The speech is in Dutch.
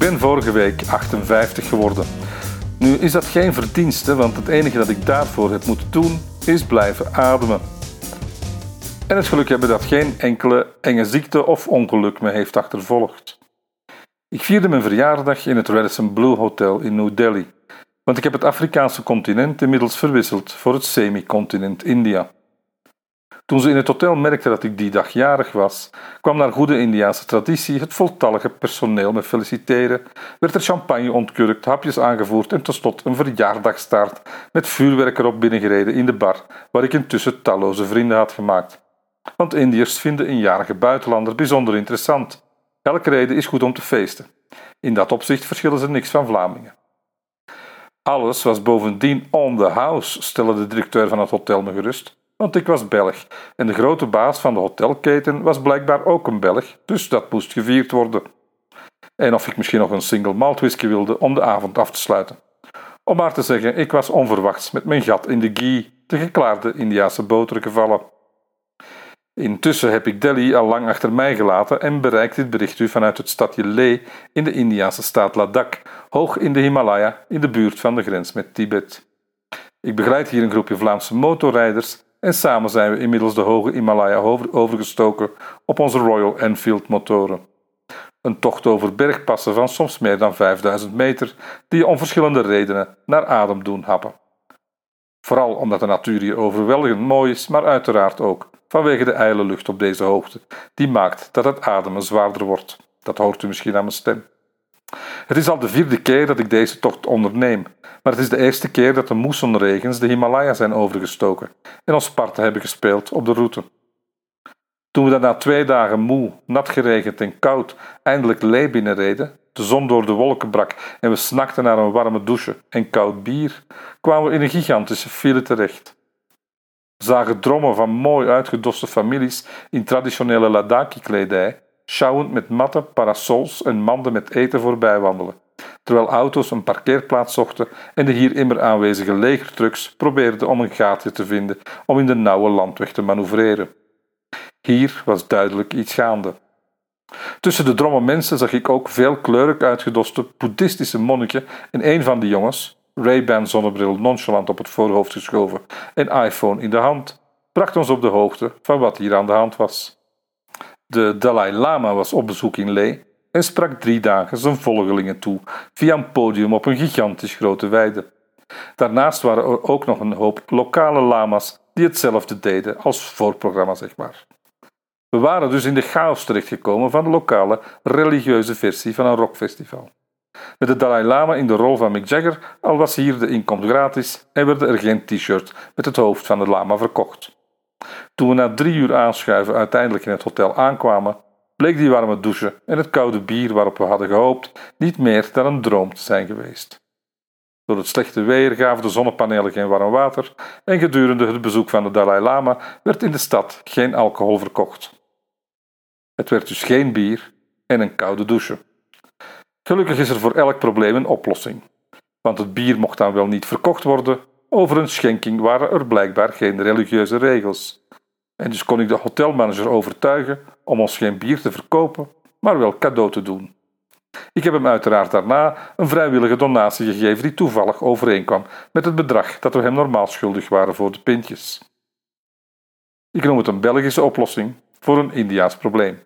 ben vorige week 58 geworden. Nu is dat geen verdienste, want het enige dat ik daarvoor heb moeten doen is blijven ademen. En het geluk hebben dat geen enkele enge ziekte of ongeluk me heeft achtervolgd. Ik vierde mijn verjaardag in het Radisson Blue Hotel in New Delhi, want ik heb het Afrikaanse continent inmiddels verwisseld voor het semi-continent India. Toen ze in het hotel merkten dat ik die dag jarig was, kwam naar goede Indiaanse traditie het voltallige personeel me feliciteren, werd er champagne ontkurkt, hapjes aangevoerd en tenslotte een verjaardagstaart met vuurwerk erop binnengereden in de bar, waar ik intussen talloze vrienden had gemaakt. Want Indiërs vinden een jarige buitenlander bijzonder interessant. Elke reden is goed om te feesten. In dat opzicht verschillen ze niks van Vlamingen. Alles was bovendien on the house, stelde de directeur van het hotel me gerust want ik was Belg en de grote baas van de hotelketen was blijkbaar ook een Belg, dus dat moest gevierd worden. En of ik misschien nog een single malt whisky wilde om de avond af te sluiten. Om maar te zeggen, ik was onverwachts met mijn gat in de ghee, de geklaarde Indiase boter, gevallen. Intussen heb ik Delhi al lang achter mij gelaten en bereikt dit bericht u vanuit het stadje Leh in de Indiase staat Ladakh, hoog in de Himalaya, in de buurt van de grens met Tibet. Ik begeleid hier een groepje Vlaamse motorrijders en samen zijn we inmiddels de hoge Himalaya overgestoken op onze Royal Enfield motoren. Een tocht over bergpassen van soms meer dan 5000 meter, die je om verschillende redenen naar adem doen happen. Vooral omdat de natuur hier overweldigend mooi is, maar uiteraard ook vanwege de ijle lucht op deze hoogte, die maakt dat het ademen zwaarder wordt. Dat hoort u misschien aan mijn stem. Het is al de vierde keer dat ik deze tocht onderneem, maar het is de eerste keer dat de moessonregens de Himalaya zijn overgestoken en ons parten hebben gespeeld op de route. Toen we dan na twee dagen moe, nat geregend en koud eindelijk Lee binnenreden, de zon door de wolken brak en we snakten naar een warme douche en koud bier, kwamen we in een gigantische file terecht. We zagen drommen van mooi uitgedoste families in traditionele Ladaki-kledij sjouwend met matten, parasols en manden met eten voorbij wandelen, terwijl auto's een parkeerplaats zochten en de hier immer aanwezige legertrucks probeerden om een gaatje te vinden om in de nauwe landweg te manoeuvreren. Hier was duidelijk iets gaande. Tussen de dromme mensen zag ik ook veel kleurig uitgedoste boeddhistische monniken en een van die jongens, Ray-Ban zonnebril nonchalant op het voorhoofd geschoven en iPhone in de hand, bracht ons op de hoogte van wat hier aan de hand was. De Dalai Lama was op bezoek in Leh en sprak drie dagen zijn volgelingen toe via een podium op een gigantisch grote weide. Daarnaast waren er ook nog een hoop lokale lama's die hetzelfde deden als voorprogramma, zeg maar. We waren dus in de chaos terechtgekomen van de lokale religieuze versie van een rockfestival. Met de Dalai Lama in de rol van Mick Jagger, al was hier de inkomst gratis en werden er geen t-shirts met het hoofd van de lama verkocht. Toen we na drie uur aanschuiven uiteindelijk in het hotel aankwamen, bleek die warme douche en het koude bier waarop we hadden gehoopt niet meer dan een droom te zijn geweest. Door het slechte weer gaven de zonnepanelen geen warm water en gedurende het bezoek van de Dalai Lama werd in de stad geen alcohol verkocht. Het werd dus geen bier en een koude douche. Gelukkig is er voor elk probleem een oplossing, want het bier mocht dan wel niet verkocht worden, over een schenking waren er blijkbaar geen religieuze regels. En dus kon ik de hotelmanager overtuigen om ons geen bier te verkopen, maar wel cadeau te doen. Ik heb hem uiteraard daarna een vrijwillige donatie gegeven die toevallig overeenkwam met het bedrag dat we hem normaal schuldig waren voor de pintjes. Ik noem het een Belgische oplossing voor een Indiaas probleem.